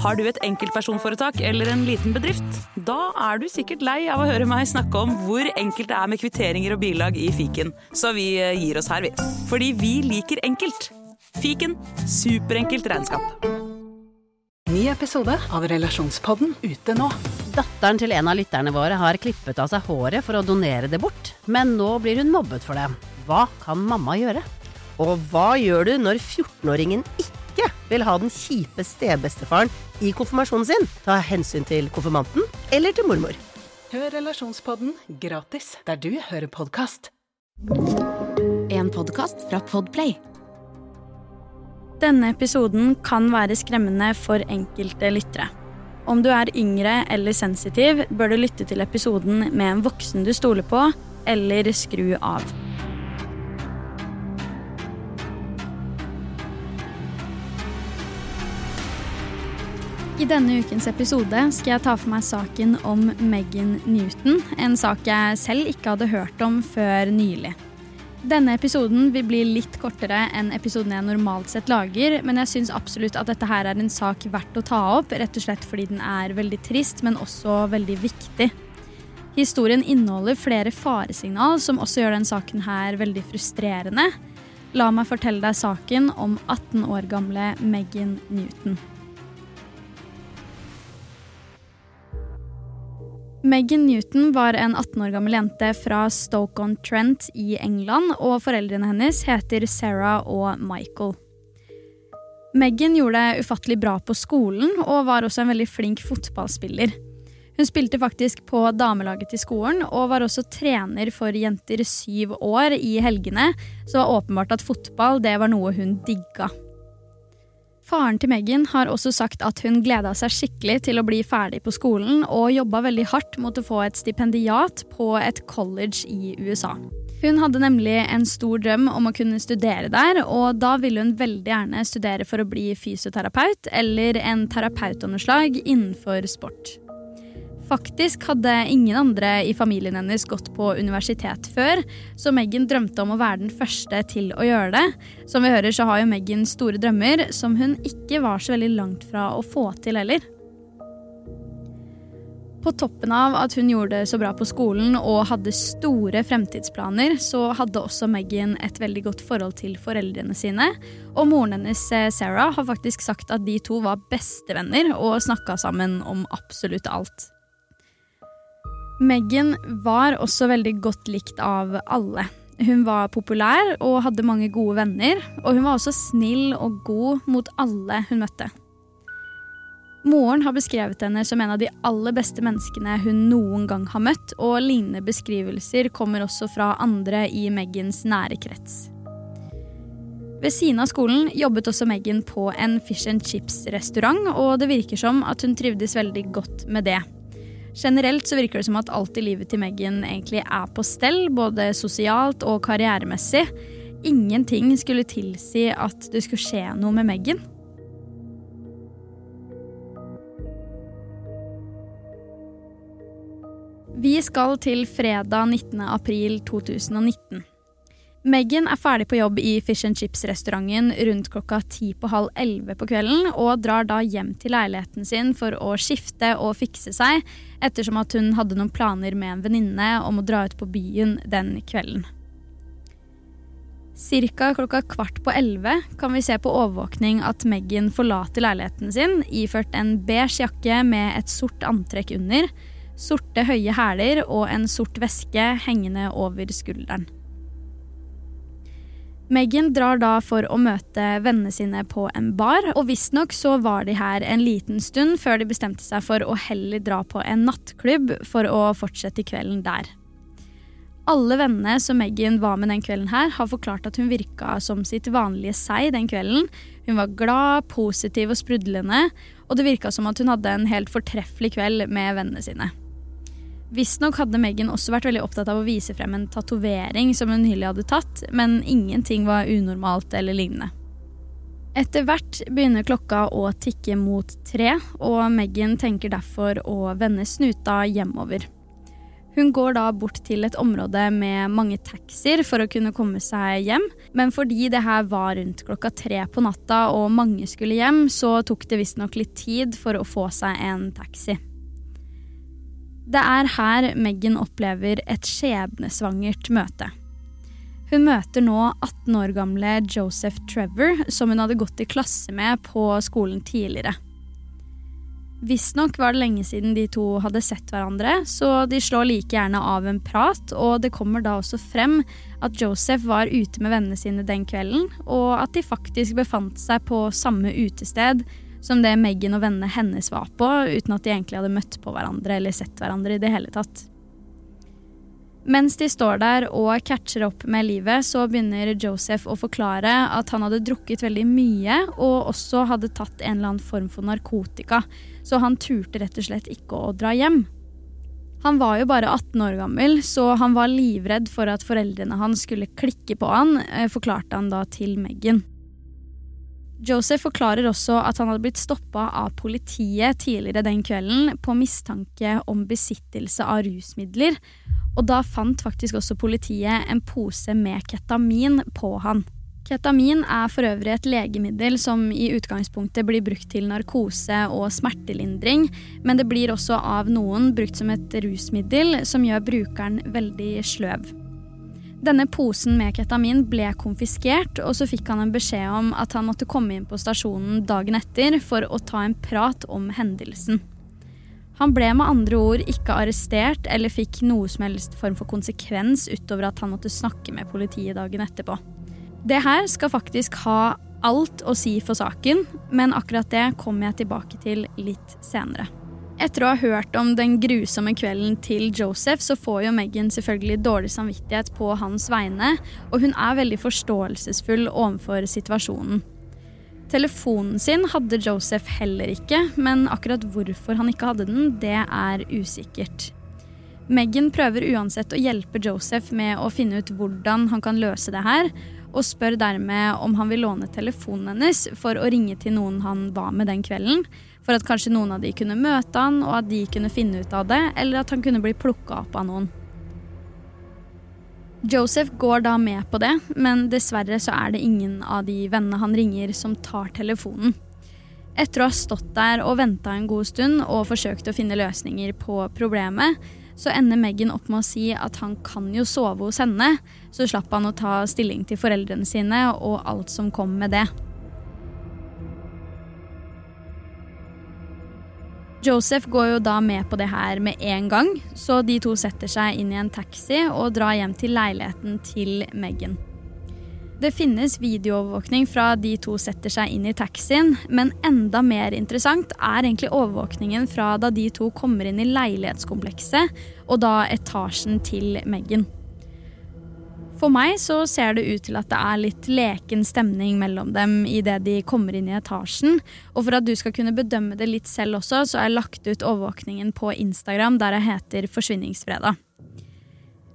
Har du et enkeltpersonforetak eller en liten bedrift? Da er du sikkert lei av å høre meg snakke om hvor enkelt det er med kvitteringer og bilag i fiken, så vi eh, gir oss her, vi. Fordi vi liker enkelt. Fiken superenkelt regnskap. Ny episode av Relasjonspodden ute nå. Datteren til en av lytterne våre har klippet av seg håret for å donere det bort, men nå blir hun mobbet for det. Hva kan mamma gjøre? Og hva gjør du når 14-åringen ikke vil ha den kjipe stebestefaren i konfirmasjonen sin? Ta hensyn til konfirmanten eller til mormor. Hør Relasjonspodden gratis der du hører podkast. En podkast fra Podplay. Denne episoden kan være skremmende for enkelte lyttere. Om du er yngre eller sensitiv, bør du lytte til episoden med en voksen du stoler på, eller skru av. I denne ukens episode skal jeg ta for meg saken om Megan Newton, en sak jeg selv ikke hadde hørt om før nylig. Denne episoden vil bli litt kortere enn episoden jeg normalt sett lager, men jeg syns absolutt at dette her er en sak verdt å ta opp, rett og slett fordi den er veldig trist, men også veldig viktig. Historien inneholder flere faresignal som også gjør den saken her veldig frustrerende. La meg fortelle deg saken om 18 år gamle Megan Newton. Megan Newton var en 18 år gammel jente fra Stoke-on-Trent i England, og foreldrene hennes heter Sarah og Michael. Megan gjorde det ufattelig bra på skolen og var også en veldig flink fotballspiller. Hun spilte faktisk på damelaget til skolen og var også trener for jenter syv år i helgene, så det var åpenbart at fotball det var noe hun digga. Faren til Megan har også sagt at hun gleda seg skikkelig til å bli ferdig på skolen, og jobba veldig hardt mot å få et stipendiat på et college i USA. Hun hadde nemlig en stor drøm om å kunne studere der, og da ville hun veldig gjerne studere for å bli fysioterapeut eller en terapeutunderslag innenfor sport. Faktisk hadde ingen andre i familien hennes gått på universitet før, så Megan drømte om å være den første til å gjøre det. Som vi hører, så har jo Megan store drømmer, som hun ikke var så veldig langt fra å få til heller. På toppen av at hun gjorde det så bra på skolen og hadde store fremtidsplaner, så hadde også Megan et veldig godt forhold til foreldrene sine. Og moren hennes, Sarah, har faktisk sagt at de to var bestevenner og snakka sammen om absolutt alt. Megan var også veldig godt likt av alle. Hun var populær og hadde mange gode venner, og hun var også snill og god mot alle hun møtte. Moren har beskrevet henne som en av de aller beste menneskene hun noen gang har møtt, og lignende beskrivelser kommer også fra andre i Megans nære krets. Ved siden av skolen jobbet også Megan på en fish and chips-restaurant, og det virker som at hun trivdes veldig godt med det. Generelt så virker det som at alt i livet til Megan egentlig er på stell, både sosialt og karrieremessig. Ingenting skulle tilsi at det skulle skje noe med Megan. Vi skal til fredag 19. april 2019. Megan er ferdig på jobb i Fish and Chips-restauranten rundt klokka ti på halv elleve på kvelden, og drar da hjem til leiligheten sin for å skifte og fikse seg, ettersom at hun hadde noen planer med en venninne om å dra ut på byen den kvelden. Cirka klokka kvart på elleve kan vi se på overvåkning at Megan forlater leiligheten sin iført en beige jakke med et sort antrekk under, sorte høye hæler og en sort veske hengende over skulderen. Megan drar da for å møte vennene sine på en bar, og visstnok så var de her en liten stund før de bestemte seg for å heller dra på en nattklubb for å fortsette kvelden der. Alle vennene som Megan var med den kvelden her, har forklart at hun virka som sitt vanlige seg den kvelden. Hun var glad, positiv og sprudlende, og det virka som at hun hadde en helt fortreffelig kveld med vennene sine. Visstnok hadde Megan også vært veldig opptatt av å vise frem en tatovering som hun nylig hadde tatt, men ingenting var unormalt eller lignende. Etter hvert begynner klokka å tikke mot tre, og Megan tenker derfor å vende snuta hjemover. Hun går da bort til et område med mange taxier for å kunne komme seg hjem, men fordi det her var rundt klokka tre på natta og mange skulle hjem, så tok det visstnok litt tid for å få seg en taxi. Det er her Meghan opplever et skjebnesvangert møte. Hun møter nå 18 år gamle Joseph Trevor, som hun hadde gått i klasse med på skolen tidligere. Visstnok var det lenge siden de to hadde sett hverandre, så de slår like gjerne av en prat, og det kommer da også frem at Joseph var ute med vennene sine den kvelden, og at de faktisk befant seg på samme utested som det Meghan og vennene hennes var på, uten at de egentlig hadde møtt på hverandre eller sett hverandre i det hele tatt. Mens de står der og catcher opp med livet, så begynner Joseph å forklare at han hadde drukket veldig mye og også hadde tatt en eller annen form for narkotika, så han turte rett og slett ikke å dra hjem. Han var jo bare 18 år gammel, så han var livredd for at foreldrene hans skulle klikke på han, eh, forklarte han da til Meghan. Joseph forklarer også at han hadde blitt stoppa av politiet tidligere den kvelden på mistanke om besittelse av rusmidler, og da fant faktisk også politiet en pose med ketamin på han. Ketamin er for øvrig et legemiddel som i utgangspunktet blir brukt til narkose og smertelindring, men det blir også av noen brukt som et rusmiddel som gjør brukeren veldig sløv. Denne posen med ketamin ble konfiskert, og så fikk han en beskjed om at han måtte komme inn på stasjonen dagen etter for å ta en prat om hendelsen. Han ble med andre ord ikke arrestert eller fikk noe som helst form for konsekvens utover at han måtte snakke med politiet dagen etterpå. Det her skal faktisk ha alt å si for saken, men akkurat det kommer jeg tilbake til litt senere. Etter å ha hørt om den grusomme kvelden til Joseph, så får jo Megan selvfølgelig dårlig samvittighet på hans vegne, og hun er veldig forståelsesfull overfor situasjonen. Telefonen sin hadde Joseph heller ikke, men akkurat hvorfor han ikke hadde den, det er usikkert. Megan prøver uansett å hjelpe Joseph med å finne ut hvordan han kan løse det her, og spør dermed om han vil låne telefonen hennes for å ringe til noen han var med den kvelden, for at kanskje noen av de kunne møte han, og at de kunne finne ut av det, eller at han kunne bli plukka opp av noen. Joseph går da med på det, men dessverre så er det ingen av de vennene han ringer som tar telefonen. Etter å ha stått der og venta en god stund og forsøkt å finne løsninger på problemet, så ender Meghan opp med å si at han kan jo sove hos henne, så slapp han å ta stilling til foreldrene sine og alt som kom med det. Joseph går jo da med på det her med en gang, så de to setter seg inn i en taxi og drar hjem til leiligheten til Meghan. Det finnes videoovervåkning fra de to setter seg inn i taxien, men enda mer interessant er egentlig overvåkningen fra da de to kommer inn i leilighetskomplekset, og da etasjen til Meghan. For meg så ser det ut til at det er litt leken stemning mellom dem idet de kommer inn i etasjen. Og for at du skal kunne bedømme det litt selv også, så har jeg lagt ut overvåkningen på Instagram der jeg heter Forsvinningsfredag.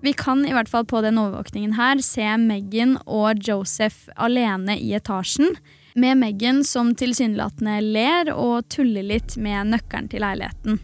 Vi kan i hvert fall på den overvåkningen her se Megan og Joseph alene i etasjen, med Megan som tilsynelatende ler og tuller litt med nøkkelen til leiligheten.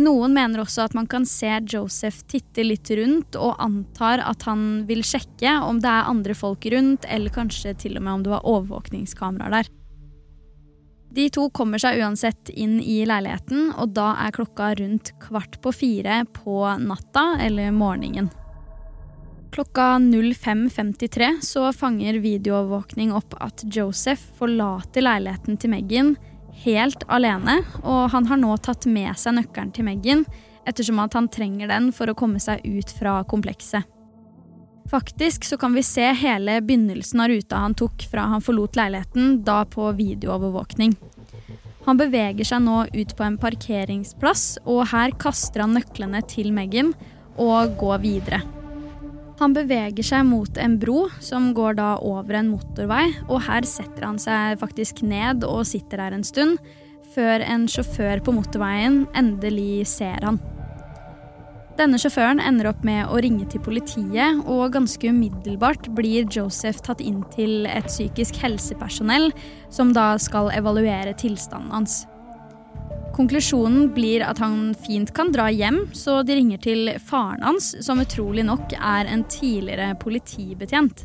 Noen mener også at man kan se Joseph titte litt rundt og antar at han vil sjekke om det er andre folk rundt, eller kanskje til og med om det var overvåkningskameraer der. De to kommer seg uansett inn i leiligheten, og da er klokka rundt kvart på fire på natta eller morgenen. Klokka 05.53 så fanger videoovervåkning opp at Joseph forlater leiligheten til Megan helt alene, og han har nå tatt med seg nøkkelen til Megan ettersom at han trenger den for å komme seg ut fra komplekset. Faktisk så kan vi se hele begynnelsen av ruta han tok fra han forlot leiligheten, da på videoovervåkning. Han beveger seg nå ut på en parkeringsplass, og her kaster han nøklene til Megan og går videre. Han beveger seg mot en bro som går da over en motorvei, og her setter han seg faktisk ned og sitter der en stund, før en sjåfør på motorveien endelig ser han. Denne sjåføren ender opp med å ringe til politiet, og ganske umiddelbart blir Joseph tatt inn til et psykisk helsepersonell som da skal evaluere tilstanden hans. Konklusjonen blir at han fint kan dra hjem, så de ringer til faren hans, som utrolig nok er en tidligere politibetjent.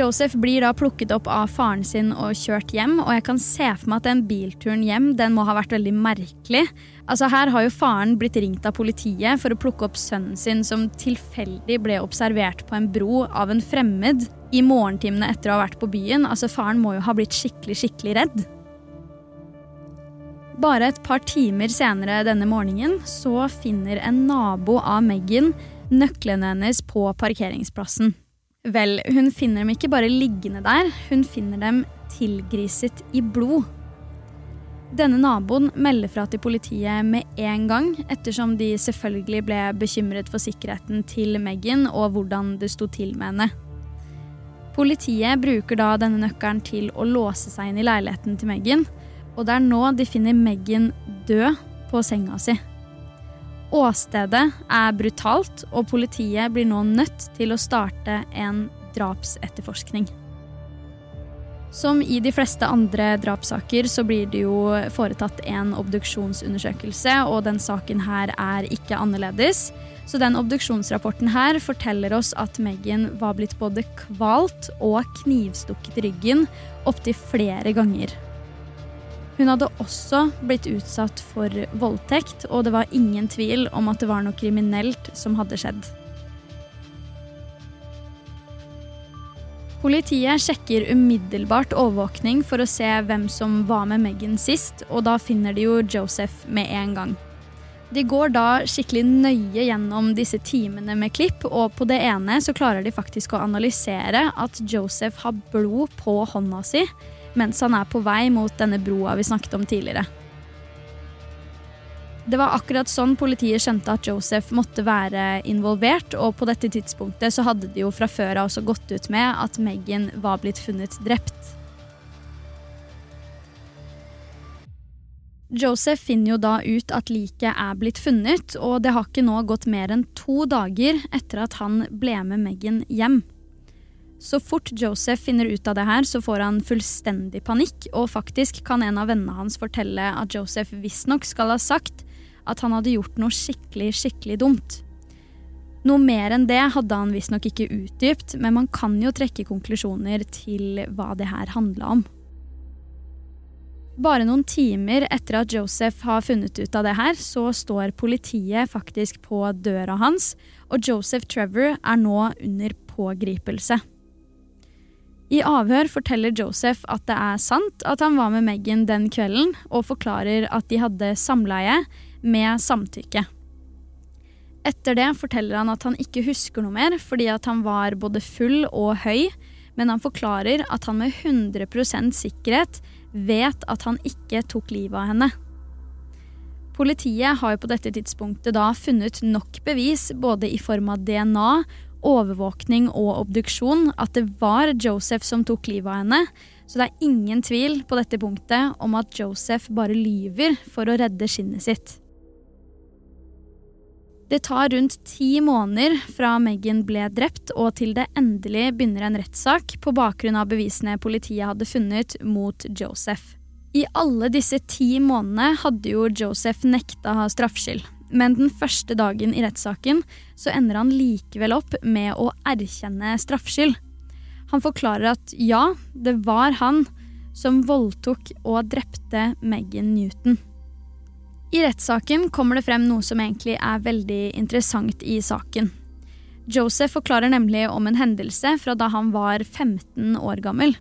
Joseph blir da plukket opp av faren sin og kjørt hjem, og jeg kan se for meg at den bilturen hjem den må ha vært veldig merkelig. Altså Her har jo faren blitt ringt av politiet for å plukke opp sønnen sin som tilfeldig ble observert på en bro av en fremmed i morgentimene etter å ha vært på byen. Altså Faren må jo ha blitt skikkelig, skikkelig redd. Bare et par timer senere denne morgenen så finner en nabo av Megan nøklene hennes på parkeringsplassen. Vel, hun finner dem ikke bare liggende der, hun finner dem tilgriset i blod. Denne naboen melder fra til politiet med en gang, ettersom de selvfølgelig ble bekymret for sikkerheten til Megan og hvordan det sto til med henne. Politiet bruker da denne nøkkelen til å låse seg inn i leiligheten til Megan, og det er nå de finner Megan død på senga si. Åstedet er brutalt, og politiet blir nå nødt til å starte en drapsetterforskning. Som i de fleste andre drapssaker så blir det jo foretatt en obduksjonsundersøkelse, og den saken her er ikke annerledes. Så den obduksjonsrapporten her forteller oss at Megan var blitt både kvalt og knivstukket i ryggen opptil flere ganger. Hun hadde også blitt utsatt for voldtekt, og det var ingen tvil om at det var noe kriminelt som hadde skjedd. Politiet sjekker umiddelbart overvåkning for å se hvem som var med Megan sist, og da finner de jo Joseph med en gang. De går da skikkelig nøye gjennom disse timene med klipp, og på det ene så klarer de faktisk å analysere at Joseph har blod på hånda si mens han er på vei mot denne broa vi snakket om tidligere. Det var akkurat sånn politiet skjønte at Joseph måtte være involvert, og på dette tidspunktet så hadde de jo fra før av også gått ut med at Megan var blitt funnet drept. Joseph finner jo da ut at liket er blitt funnet, og det har ikke nå gått mer enn to dager etter at han ble med Megan hjem. Så fort Joseph finner ut av det her, så får han fullstendig panikk, og faktisk kan en av vennene hans fortelle at Joseph visstnok skal ha sagt at han hadde gjort noe skikkelig, skikkelig dumt. Noe mer enn det hadde han visstnok ikke utdypt, men man kan jo trekke konklusjoner til hva det her handla om. Bare noen timer etter at Joseph har funnet ut av det her, så står politiet faktisk på døra hans, og Joseph Trevor er nå under pågripelse. I avhør forteller Joseph at det er sant at han var med Megan den kvelden, og forklarer at de hadde samleie med samtykke. Etter det forteller han at han ikke husker noe mer fordi at han var både full og høy, men han forklarer at han med 100% sikkerhet vet at han ikke tok livet av henne. Politiet har jo på dette tidspunktet da funnet nok bevis, både i form av DNA overvåkning og obduksjon at det var Joseph som tok livet av henne. Så det er ingen tvil på dette punktet om at Joseph bare lyver for å redde skinnet sitt. Det tar rundt ti måneder fra Megan ble drept og til det endelig begynner en rettssak på bakgrunn av bevisene politiet hadde funnet mot Joseph. I alle disse ti månedene hadde jo Joseph nekta straffskyld. Men den første dagen i rettssaken så ender han likevel opp med å erkjenne straffskyld. Han forklarer at ja, det var han som voldtok og drepte Megan Newton. I rettssaken kommer det frem noe som egentlig er veldig interessant i saken. Joseph forklarer nemlig om en hendelse fra da han var 15 år gammel.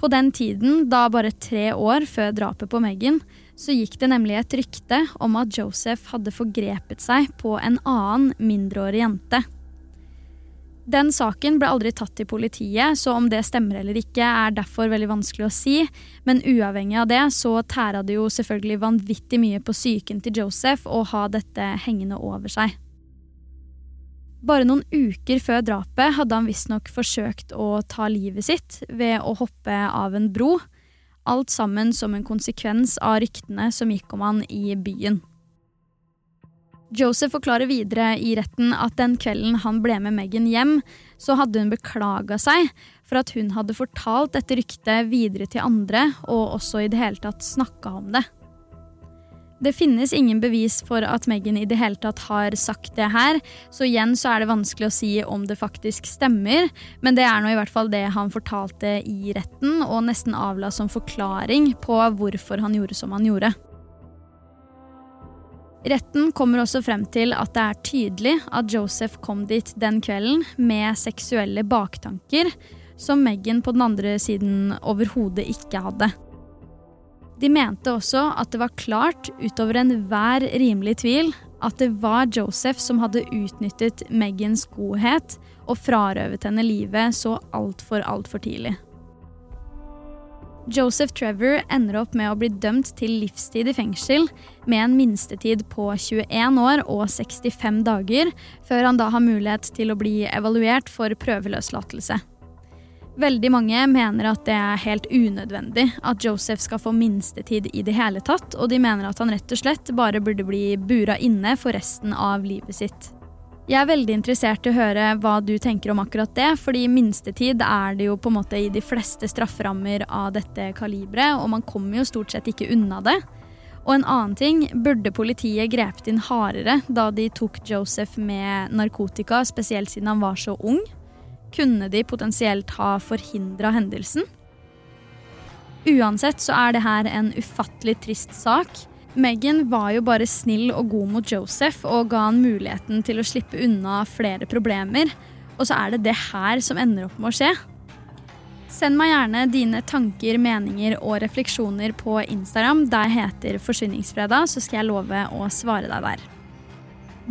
På den tiden, da bare tre år før drapet på Megan, så gikk det nemlig et rykte om at Joseph hadde forgrepet seg på en annen mindreårig jente. Den saken ble aldri tatt til politiet, så om det stemmer eller ikke, er derfor veldig vanskelig å si. Men uavhengig av det, så tæra det jo selvfølgelig vanvittig mye på psyken til Joseph å ha dette hengende over seg. Bare noen uker før drapet hadde han visstnok forsøkt å ta livet sitt ved å hoppe av en bro. Alt sammen som en konsekvens av ryktene som gikk om han i byen. Joseph forklarer videre i retten at den kvelden han ble med Megan hjem, så hadde hun beklaga seg for at hun hadde fortalt dette ryktet videre til andre, og også i det hele tatt snakka om det. Det finnes ingen bevis for at Megan i det hele tatt har sagt det her, så igjen så er det vanskelig å si om det faktisk stemmer, men det er nå i hvert fall det han fortalte i retten, og nesten avla som forklaring på hvorfor han gjorde som han gjorde. Retten kommer også frem til at det er tydelig at Joseph kom dit den kvelden med seksuelle baktanker, som Meghan på den andre siden overhodet ikke hadde. De mente også at det var klart, utover enhver rimelig tvil, at det var Joseph som hadde utnyttet Megans godhet og frarøvet henne livet så altfor, altfor tidlig. Joseph Trevor ender opp med å bli dømt til livstid i fengsel med en minstetid på 21 år og 65 dager, før han da har mulighet til å bli evaluert for prøveløslatelse. Veldig mange mener at det er helt unødvendig at Joseph skal få minstetid i det hele tatt, og de mener at han rett og slett bare burde bli bura inne for resten av livet sitt. Jeg er veldig interessert i å høre hva du tenker om akkurat det, fordi minstetid er det jo på en måte i de fleste strafferammer av dette kaliberet, og man kommer jo stort sett ikke unna det. Og en annen ting, burde politiet grepet inn hardere da de tok Joseph med narkotika, spesielt siden han var så ung? Kunne de potensielt ha forhindra hendelsen? Uansett så er det her en ufattelig trist sak. Megan var jo bare snill og god mot Joseph og ga han muligheten til å slippe unna flere problemer. Og så er det det her som ender opp med å skje. Send meg gjerne dine tanker, meninger og refleksjoner på Instagram. Der heter Forsvinningsfredag, så skal jeg love å svare deg der.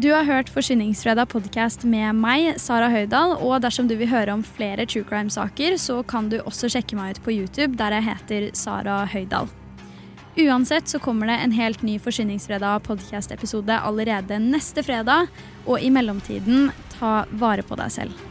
Du har hørt Forsvinningsfredag podkast med meg, Sara Høydahl. Og dersom du vil høre om flere true crime-saker, så kan du også sjekke meg ut på YouTube, der jeg heter Sara Høydahl. Uansett så kommer det en helt ny Forsyningsfredag podkast-episode allerede neste fredag. Og i mellomtiden, ta vare på deg selv.